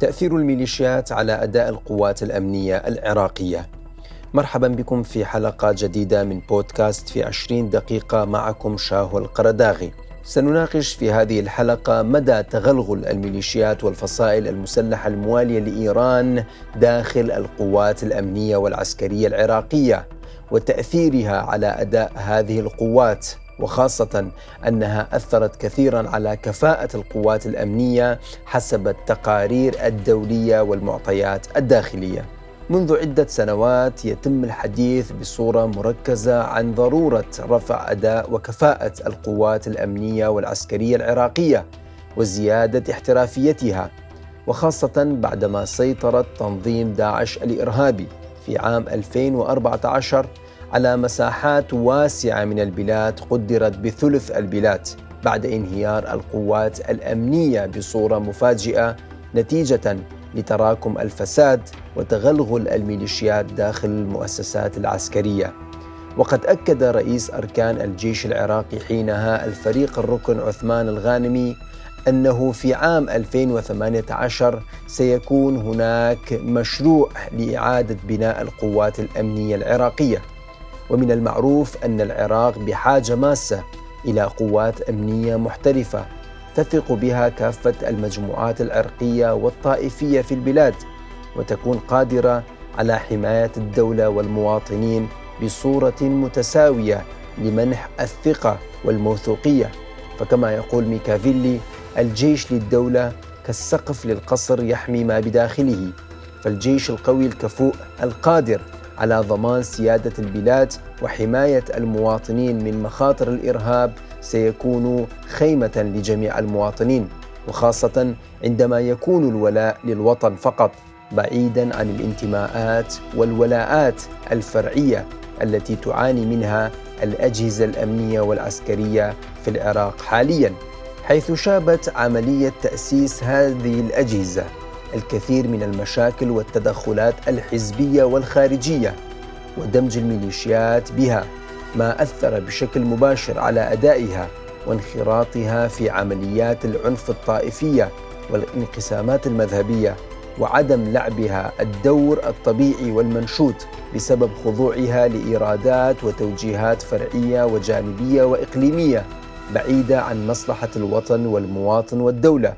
تأثير الميليشيات على أداء القوات الأمنية العراقية. مرحبا بكم في حلقة جديدة من بودكاست في 20 دقيقة معكم شاهو القرداغي سنناقش في هذه الحلقة مدى تغلغل الميليشيات والفصائل المسلحة الموالية لإيران داخل القوات الأمنية والعسكرية العراقية وتأثيرها على أداء هذه القوات. وخاصة أنها أثرت كثيرا على كفاءة القوات الأمنية حسب التقارير الدولية والمعطيات الداخلية. منذ عدة سنوات يتم الحديث بصورة مركزة عن ضرورة رفع أداء وكفاءة القوات الأمنية والعسكرية العراقية وزيادة احترافيتها وخاصة بعدما سيطرت تنظيم داعش الإرهابي في عام 2014 على مساحات واسعة من البلاد قدرت بثلث البلاد بعد انهيار القوات الأمنية بصورة مفاجئة نتيجة لتراكم الفساد وتغلغل الميليشيات داخل المؤسسات العسكرية. وقد أكد رئيس أركان الجيش العراقي حينها الفريق الركن عثمان الغانمي أنه في عام 2018 سيكون هناك مشروع لإعادة بناء القوات الأمنية العراقية. ومن المعروف أن العراق بحاجة ماسة إلى قوات أمنية محترفة تثق بها كافة المجموعات العرقية والطائفية في البلاد وتكون قادرة على حماية الدولة والمواطنين بصورة متساوية لمنح الثقة والموثوقية. فكما يقول ميكافيلي الجيش للدولة كالسقف للقصر يحمي ما بداخله فالجيش القوي الكفؤ القادر على ضمان سيادة البلاد وحماية المواطنين من مخاطر الإرهاب سيكون خيمة لجميع المواطنين وخاصة عندما يكون الولاء للوطن فقط بعيدا عن الانتماءات والولاءات الفرعية التي تعاني منها الأجهزة الأمنية والعسكرية في العراق حاليا حيث شابت عملية تأسيس هذه الأجهزة. الكثير من المشاكل والتدخلات الحزبية والخارجية ودمج الميليشيات بها ما أثر بشكل مباشر على أدائها وانخراطها في عمليات العنف الطائفية والانقسامات المذهبية وعدم لعبها الدور الطبيعي والمنشود بسبب خضوعها لإيرادات وتوجيهات فرعية وجانبية وإقليمية بعيدة عن مصلحة الوطن والمواطن والدولة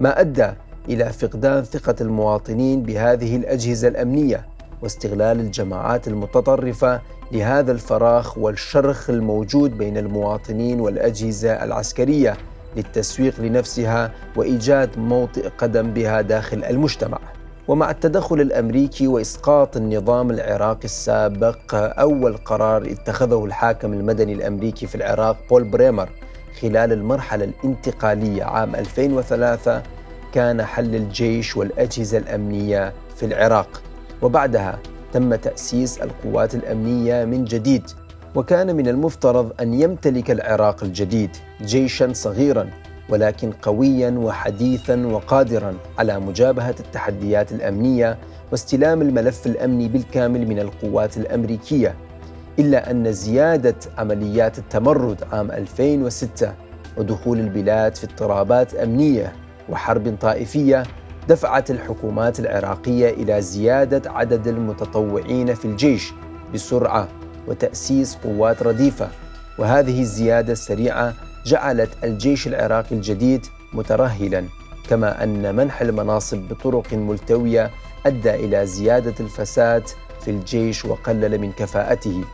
ما أدى إلى فقدان ثقة المواطنين بهذه الأجهزة الأمنية واستغلال الجماعات المتطرفة لهذا الفراغ والشرخ الموجود بين المواطنين والأجهزة العسكرية للتسويق لنفسها وإيجاد موطئ قدم بها داخل المجتمع. ومع التدخل الأمريكي وإسقاط النظام العراقي السابق أول قرار اتخذه الحاكم المدني الأمريكي في العراق بول بريمر خلال المرحلة الانتقالية عام 2003 كان حل الجيش والأجهزة الأمنية في العراق. وبعدها تم تأسيس القوات الأمنية من جديد وكان من المفترض أن يمتلك العراق الجديد جيشا صغيرا ولكن قويا وحديثا وقادرا على مجابهة التحديات الأمنية واستلام الملف الأمني بالكامل من القوات الأمريكية. إلا أن زيادة عمليات التمرد عام 2006 ودخول البلاد في اضطرابات أمنية وحرب طائفية دفعت الحكومات العراقية إلى زيادة عدد المتطوعين في الجيش بسرعة وتأسيس قوات رديفة. وهذه الزيادة السريعة جعلت الجيش العراقي الجديد مترهلا كما أن منح المناصب بطرق ملتوية أدى إلى زيادة الفساد في الجيش وقلل من كفاءته.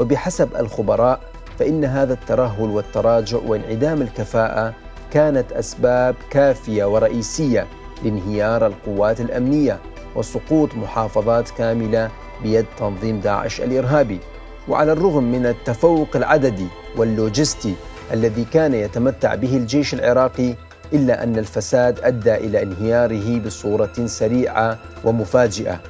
وبحسب الخبراء فإن هذا الترهل والتراجع وانعدام الكفاءة كانت أسباب كافية ورئيسية لانهيار القوات الأمنية وسقوط محافظات كاملة بيد تنظيم داعش الإرهابي. وعلى الرغم من التفوق العددي واللوجستي الذي كان يتمتع به الجيش العراقي إلا أن الفساد أدى إلى انهياره بصورة سريعة ومفاجئة.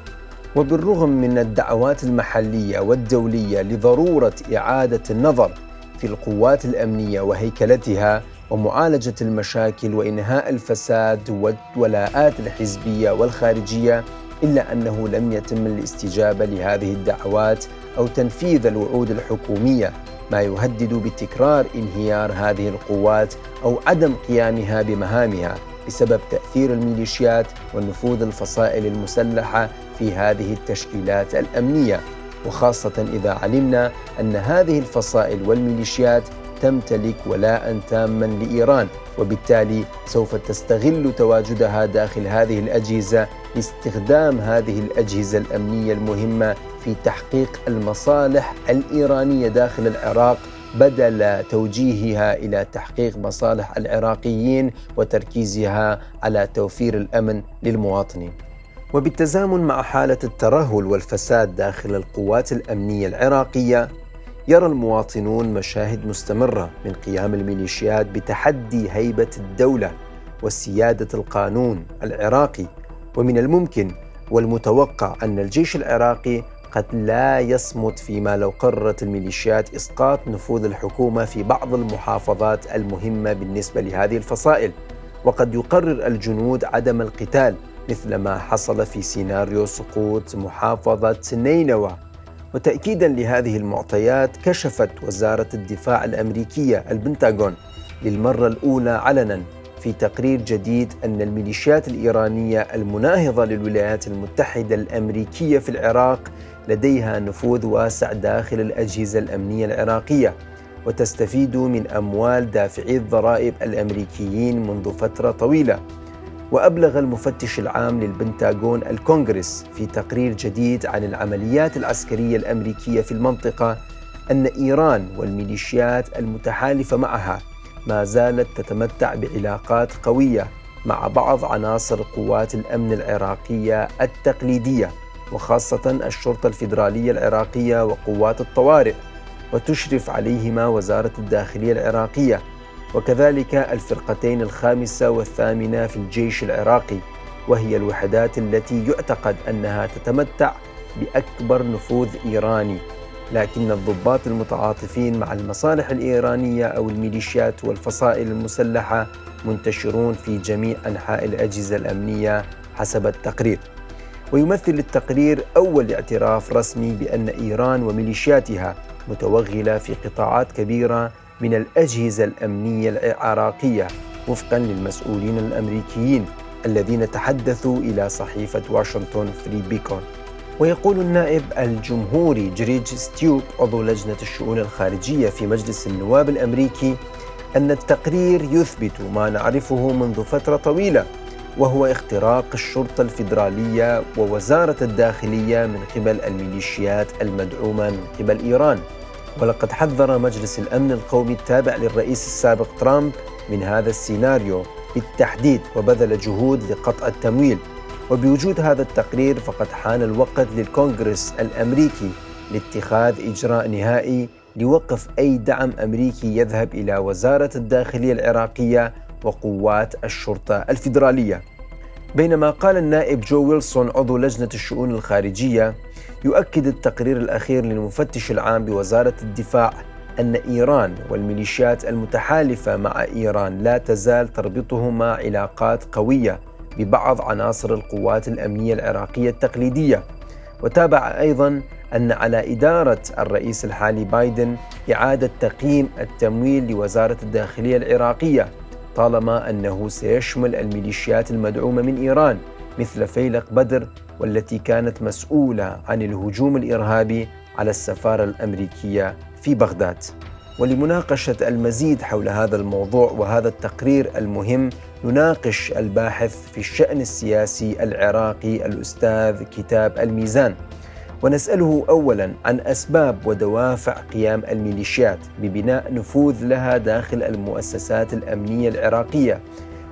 وبالرغم من الدعوات المحلية والدولية لضرورة إعادة النظر في القوات الأمنية وهيكلتها ومعالجة المشاكل وإنهاء الفساد والولاءات الحزبية والخارجية إلا أنه لم يتم الاستجابة لهذه الدعوات أو تنفيذ الوعود الحكومية ما يهدد بتكرار انهيار هذه القوات أو عدم قيامها بمهامها بسبب تأثير الميليشيات ونفوذ الفصائل المسلحة في هذه التشكيلات الأمنية. وخاصة إذا علمنا أن هذه الفصائل والميليشيات تمتلك ولاء تاما لإيران وبالتالي سوف تستغل تواجدها داخل هذه الأجهزة لاستخدام هذه الأجهزة الأمنية المهمة في تحقيق المصالح الإيرانية داخل العراق بدل توجيهها إلى تحقيق مصالح العراقيين وتركيزها على توفير الأمن للمواطنين. وبالتزامن مع حالة الترهل والفساد داخل القوات الأمنية العراقية يرى المواطنون مشاهد مستمرة من قيام الميليشيات بتحدي هيبة الدولة وسيادة القانون العراقي. ومن الممكن والمتوقع أن الجيش العراقي قد لا يصمت فيما لو قررت الميليشيات إسقاط نفوذ الحكومة في بعض المحافظات المهمة بالنسبة لهذه الفصائل. وقد يقرر الجنود عدم القتال مثل ما حصل في سيناريو سقوط محافظة نينوى وتأكيدا لهذه المعطيات كشفت وزارة الدفاع الأمريكية البنتاغون للمرة الأولى علنا في تقرير جديد أن الميليشيات الإيرانية المناهضة للولايات المتحدة الأمريكية في العراق لديها نفوذ واسع داخل الأجهزة الأمنية العراقية وتستفيد من أموال دافعي الضرائب الأمريكيين منذ فترة طويلة. وأبلغ المفتش العام للبنتاغون الكونغرس في تقرير جديد عن العمليات العسكرية الأمريكية في المنطقة أن إيران والميليشيات المتحالفة معها ما زالت تتمتع بعلاقات قوية مع بعض عناصر قوات الأمن العراقية التقليدية وخاصة الشرطة الفيدرالية العراقية وقوات الطوارئ وتشرف عليهما وزارة الداخلية العراقية وكذلك الفرقتين الخامسة والثامنة في الجيش العراقي وهي الوحدات التي يعتقد أنها تتمتع بأكبر نفوذ إيراني. لكن الضباط المتعاطفين مع المصالح الإيرانية أو الميليشيات والفصائل المسلحة منتشرون في جميع أنحاء الأجهزة الأمنية حسب التقرير. ويمثل التقرير أول اعتراف رسمي بأن إيران وميليشياتها متوغلة في قطاعات كبيرة من الأجهزة الأمنية العراقية وفقا للمسؤولين الأمريكيين الذين تحدثوا إلى صحيفة واشنطن فري بيكون. ويقول النائب الجمهوري جريج ستيوب عضو لجنة الشؤون الخارجية في مجلس النواب الأمريكي أن التقرير يثبت ما نعرفه منذ فترة طويلة وهو اختراق الشرطة الفيدرالية ووزارة الداخلية من قبل الميليشيات المدعومة من قبل إيران. ولقد حذر مجلس الأمن القومي التابع للرئيس السابق ترامب من هذا السيناريو بالتحديد وبذل جهود لقطع التمويل وبوجود هذا التقرير فقد حان الوقت للكونغرس الأمريكي لاتخاذ إجراء نهائي لوقف أي دعم أمريكي يذهب إلى وزارة الداخلية العراقية وقوات الشرطة الفيدرالية. بينما قال النائب جو ويلسون عضو لجنة الشؤون الخارجية يؤكد التقرير الأخير للمفتش العام بوزارة الدفاع أن إيران والميليشيات المتحالفة مع إيران لا تزال تربطهما علاقات قوية ببعض عناصر القوات الأمنية العراقية التقليدية. وتابع أيضا أن على إدارة الرئيس الحالي بايدن إعادة تقييم التمويل لوزارة الداخلية العراقية طالما أنه سيشمل الميليشيات المدعومة من إيران. مثل فيلق بدر والتي كانت مسؤولة عن الهجوم الإرهابي على السفارة الأمريكية في بغداد. ولمناقشة المزيد حول هذا الموضوع وهذا التقرير المهم نناقش الباحث في الشأن السياسي العراقي الأستاذ كتاب الميزان. ونسأله أولا عن أسباب ودوافع قيام الميليشيات ببناء نفوذ لها داخل المؤسسات الأمنية العراقية.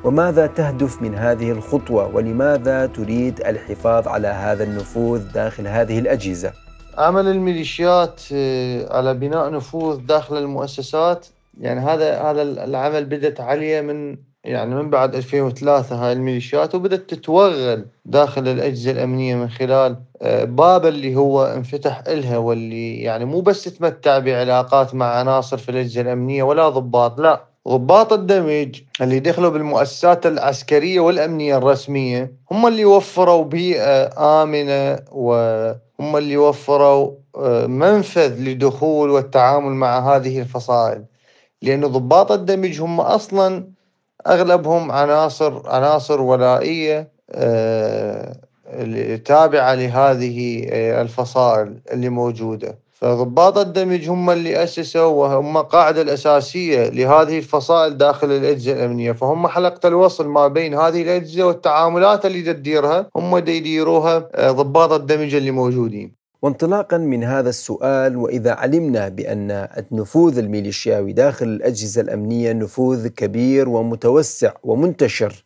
وماذا تهدف من هذه الخطوة ولماذا تريد الحفاظ على هذا النفوذ داخل هذه الأجهزة؟ عمل الميليشيات آه، على بناء نفوذ داخل المؤسسات يعني هذا هذا العمل بدت عليه من يعني من بعد 2003 هاي الميليشيات وبدت تتوغل داخل الأجهزة الأمنية من خلال آه، باب اللي هو انفتح إلها واللي يعني مو بس تتمتع بعلاقات مع عناصر في الأجهزة الأمنية ولا ضباط لا ضباط الدمج اللي دخلوا بالمؤسسات العسكرية والأمنية الرسمية هم اللي وفروا بيئة آمنة وهم اللي وفروا آه، منفذ لدخول والتعامل مع هذه الفصائل. لأن ضباط الدمج هم أصلا أغلبهم عناصر عناصر ولائيه تابعة لهذه الفصائل اللي موجودة. فضباط الدمج هم اللي أسسوا وهم القاعده الأساسية لهذه الفصائل داخل الأجهزة الأمنية. فهم حلقة الوصل ما بين هذه الأجهزة والتعاملات اللي تديرها هم يديروها آه، ضباط الدمج اللي موجودين. وانطلاقا من هذا السؤال وإذا علمنا بأن النفوذ الميليشياوي داخل الأجهزة الأمنية نفوذ كبير ومتوسع ومنتشر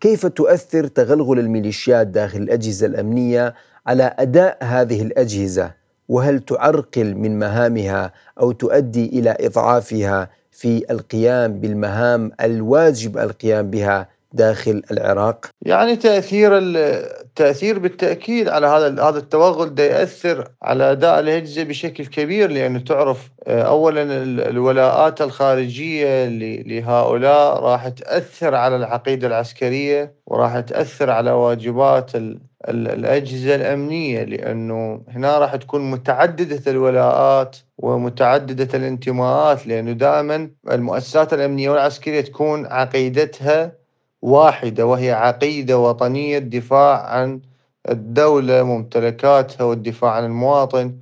كيف تؤثر تغلغل الميليشيات داخل الأجهزة الأمنية على أداء هذه الأجهزة؟ وهل تعرقل من مهامها أو تؤدي إلى إضعافها في القيام بالمهام الواجب القيام بها داخل العراق؟ يعني تأثير التاثير بالتأكيد على هذا هذا التوغل ده يأثر على أداء الاجهزه بشكل كبير لأنه تعرف آه، اولا الولاءات الخارجية لهؤلاء راح تأثر على العقيدة العسكرية وراح تأثر على واجبات الأجهزة الأمنية لأنه هنا راح تكون متعددة الولاءات ومتعددة الانتماءات لأنه دائما المؤسسات الأمنية والعسكرية تكون عقيدتها واحدة وهي عقيدة وطنية الدفاع عن الدولة ممتلكاتها والدفاع عن المواطن.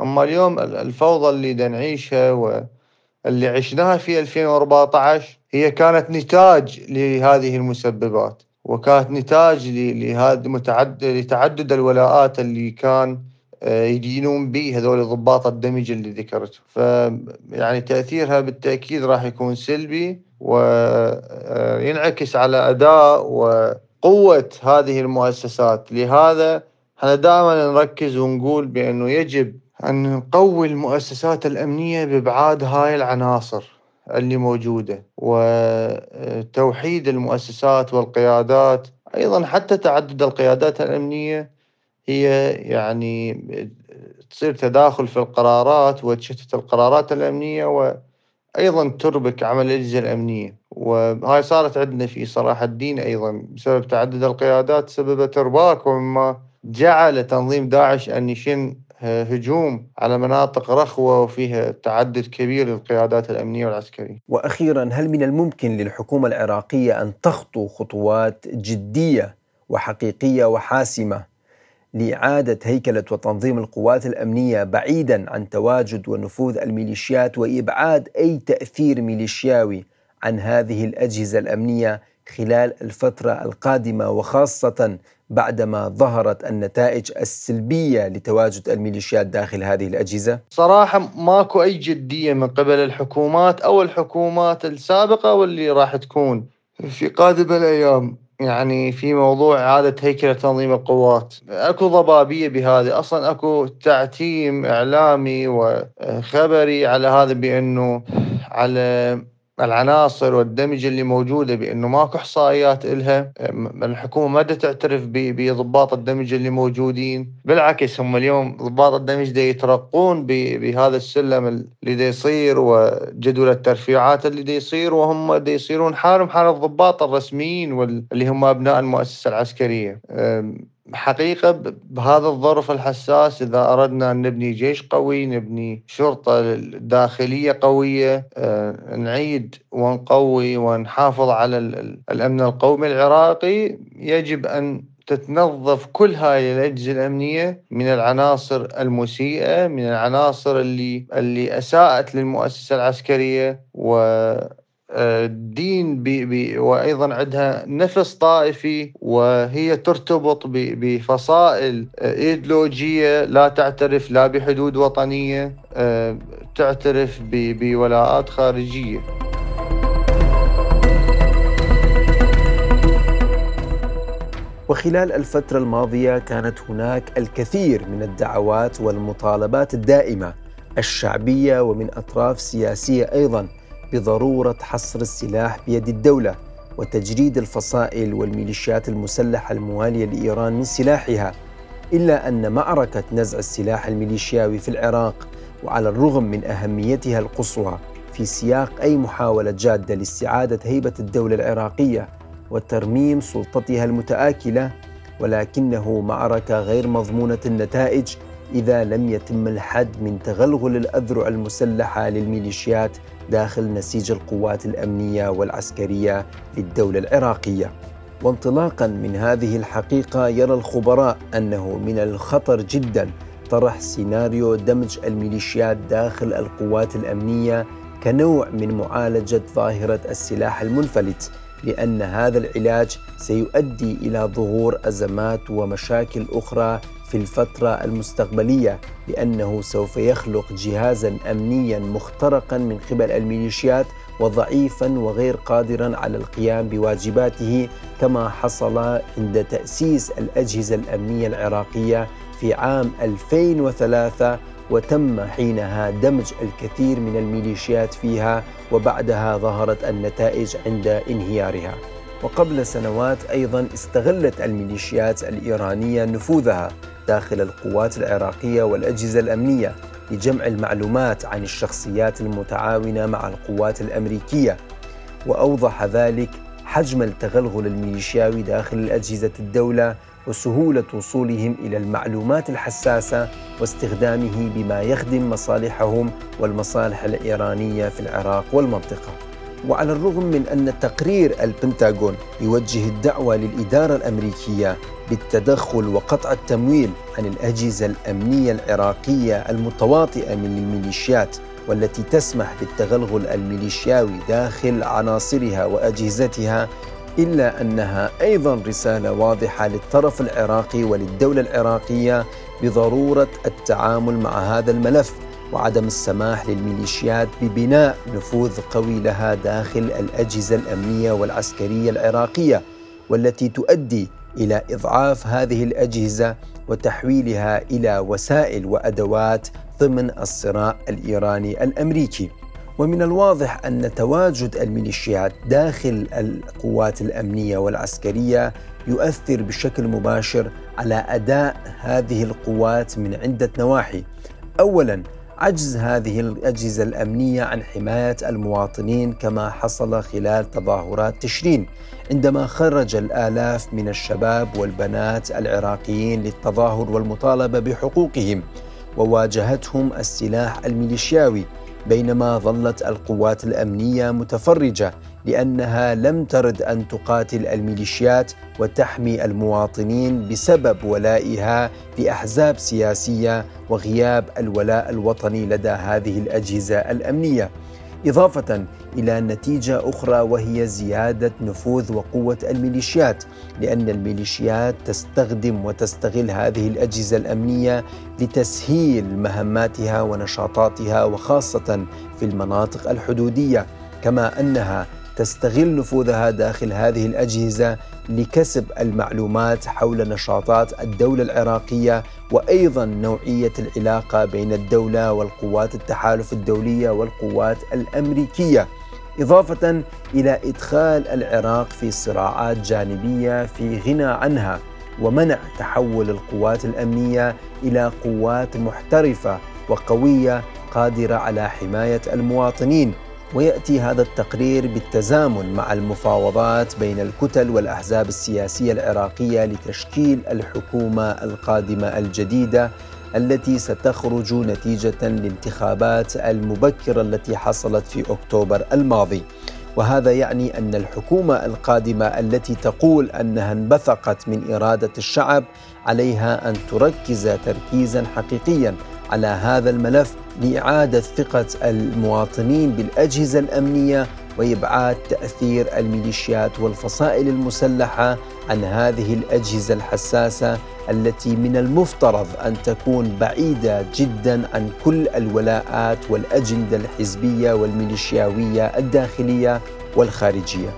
أما اليوم الفوضى اللي نعيشها واللي عشناها في 2014 هي كانت نتاج لهذه المسببات. وكانت نتاج لهذا متعدد لتعدد الولاءات اللي كان آه، يدينون به هذول ضباط الدمج اللي ذكرته. فيعني تأثيرها بالتأكيد راح يكون سلبي وينعكس آه، على أداء وقوة هذه المؤسسات. لهذا إحنا دائما نركز ونقول بأنه يجب أن نقوي المؤسسات الأمنية بإبعاد هاي العناصر. اللي موجودة وتوحيد المؤسسات والقيادات. أيضا حتى تعدد القيادات الأمنية هي يعني تصير تداخل في القرارات وتشتت القرارات الأمنية وأيضا تربك عمل الأجهزة الأمنية. وهاي صارت عندنا في صلاح الدين أيضا بسبب تعدد القيادات سببت إرباك ومما جعل تنظيم داعش أن يشن هجوم على مناطق رخوة وفيها تعدد كبير للقيادات الأمنية والعسكرية. وأخيرا هل من الممكن للحكومة العراقية أن تخطو خطوات جدية وحقيقية وحاسمة لإعادة هيكلة وتنظيم القوات الأمنية بعيدا عن تواجد ونفوذ الميليشيات وإبعاد أي تأثير ميليشياوي عن هذه الأجهزة الأمنية خلال الفترة القادمة وخاصة بعدما ظهرت النتائج السلبية لتواجد الميليشيات داخل هذه الأجهزة؟ صراحة ماكو أي جدية من قبل الحكومات أو الحكومات السابقة واللي راح تكون في قادم الأيام. يعني في موضوع إعادة هيكلة تنظيم القوات. أكو ضبابية بهذه. أصلا أكو تعتيم إعلامي وخبري على هذا بأنه على العناصر والدمج اللي موجودة بأنه ماكو إحصائيات إلها. الحكومة ما تعترف بضباط الدمج اللي موجودين. بالعكس هم اليوم ضباط الدمج دي يترقون بهذا السلم اللي دي يصير وجدول الترفيعات اللي دي يصير وهم دي يصيرون حالهم حال الضباط الرسميين واللي هم أبناء المؤسسة العسكرية. حقيقة بهذا الظرف الحساس إذا أردنا أن نبني جيش قوي نبني شرطة داخلية قوية آه، نعيد ونقوي ونحافظ على الأمن القومي العراقي يجب أن تتنظف كل هاي الأجهزة الأمنية من العناصر المسيئة من العناصر اللي اللي أساءت للمؤسسة العسكرية و الدين بي بي وأيضا عندها نفس طائفي وهي ترتبط بفصائل إيديولوجية لا تعترف لا بحدود وطنية آه، تعترف بولاءات خارجية. وخلال الفترة الماضية كانت هناك الكثير من الدعوات والمطالبات الدائمة الشعبية ومن أطراف سياسية أيضا بضرورة حصر السلاح بيد الدولة وتجريد الفصائل والميليشيات المسلحة الموالية لإيران من سلاحها إلا أن معركة نزع السلاح الميليشياوي في العراق وعلى الرغم من أهميتها القصوى في سياق أي محاولة جادة لاستعادة هيبة الدولة العراقية وترميم سلطتها المتآكلة ولكنه معركة غير مضمونة النتائج إذا لم يتم الحد من تغلغل الأذرع المسلحة للميليشيات داخل نسيج القوات الأمنية والعسكرية للدولة العراقية. وانطلاقا من هذه الحقيقة يرى الخبراء أنه من الخطر جدا طرح سيناريو دمج الميليشيات داخل القوات الأمنية كنوع من معالجة ظاهرة السلاح المنفلت لأن هذا العلاج سيؤدي إلى ظهور أزمات ومشاكل أخرى في الفترة المستقبلية لأنه سوف يخلق جهازا امنيا مخترقا من قبل الميليشيات وضعيفا وغير قادرا على القيام بواجباته كما حصل عند تأسيس الأجهزة الأمنية العراقية في عام 2003 وتم حينها دمج الكثير من الميليشيات فيها وبعدها ظهرت النتائج عند انهيارها. وقبل سنوات أيضا استغلت الميليشيات الإيرانية نفوذها داخل القوات العراقية والأجهزة الأمنية لجمع المعلومات عن الشخصيات المتعاونة مع القوات الأمريكية وأوضح ذلك حجم التغلغل الميليشياوي داخل اجهزه الدولة وسهولة وصولهم إلى المعلومات الحساسة واستخدامه بما يخدم مصالحهم والمصالح الإيرانية في العراق والمنطقة. وعلى الرغم من أن تقرير البنتاغون يوجه الدعوة للإدارة الأمريكية بالتدخل وقطع التمويل عن الأجهزة الأمنية العراقية المتواطئة من الميليشيات والتي تسمح بالتغلغل الميليشياوي داخل عناصرها وأجهزتها إلا أنها أيضا رسالة واضحة للطرف العراقي وللدولة العراقية بضرورة التعامل مع هذا الملف. وعدم السماح للميليشيات ببناء نفوذ قوي لها داخل الأجهزة الأمنية والعسكرية العراقية والتي تؤدي إلى إضعاف هذه الأجهزة وتحويلها إلى وسائل وأدوات ضمن الصراع الإيراني الأمريكي. ومن الواضح أن تواجد الميليشيات داخل القوات الأمنية والعسكرية يؤثر بشكل مباشر على أداء هذه القوات من عدة نواحي. اولا عجز هذه الأجهزة الأمنية عن حماية المواطنين كما حصل خلال تظاهرات تشرين عندما خرج الآلاف من الشباب والبنات العراقيين للتظاهر والمطالبة بحقوقهم وواجهتهم السلاح الميليشياوي بينما ظلت القوات الأمنية متفرجة لأنها لم ترد أن تقاتل الميليشيات وتحمي المواطنين بسبب ولائها لأحزاب سياسية وغياب الولاء الوطني لدى هذه الأجهزة الأمنية. إضافة إلى نتيجة أخرى وهي زيادة نفوذ وقوة الميليشيات لأن الميليشيات تستخدم وتستغل هذه الأجهزة الأمنية لتسهيل مهماتها ونشاطاتها وخاصة في المناطق الحدودية كما أنها تستغل نفوذها داخل هذه الأجهزة لكسب المعلومات حول نشاطات الدولة العراقية وأيضا نوعية العلاقة بين الدولة والقوات التحالف الدولية والقوات الأمريكية إضافة إلى إدخال العراق في صراعات جانبية في غنى عنها ومنع تحول القوات الأمنية إلى قوات محترفة وقوية قادرة على حماية المواطنين. ويأتي هذا التقرير بالتزامن مع المفاوضات بين الكتل والأحزاب السياسية العراقية لتشكيل الحكومة القادمة الجديدة التي ستخرج نتيجة الانتخابات المبكره التي حصلت في أكتوبر الماضي. وهذا يعني أن الحكومة القادمة التي تقول أنها انبثقت من إرادة الشعب عليها أن تركز تركيزا حقيقيا على هذا الملف لإعادة ثقة المواطنين بالأجهزة الأمنية وإبعاد تأثير الميليشيات والفصائل المسلحة عن هذه الأجهزة الحساسة التي من المفترض أن تكون بعيدة جدا عن كل الولاءات والأجندة الحزبية والميليشياوية الداخلية والخارجية.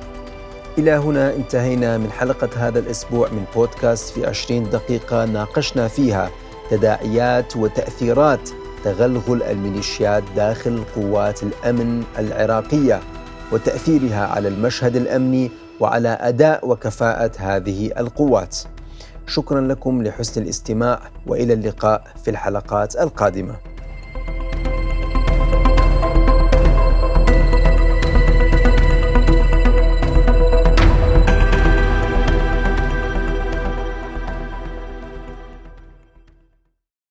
إلى هنا انتهينا من حلقة هذا الأسبوع من بودكاست في 20 دقيقة ناقشنا فيها تداعيات وتأثيرات تغلغل الميليشيات داخل قوات الأمن العراقية وتأثيرها على المشهد الأمني وعلى أداء وكفاءة هذه القوات. شكرا لكم لحسن الاستماع وإلى اللقاء في الحلقات القادمة.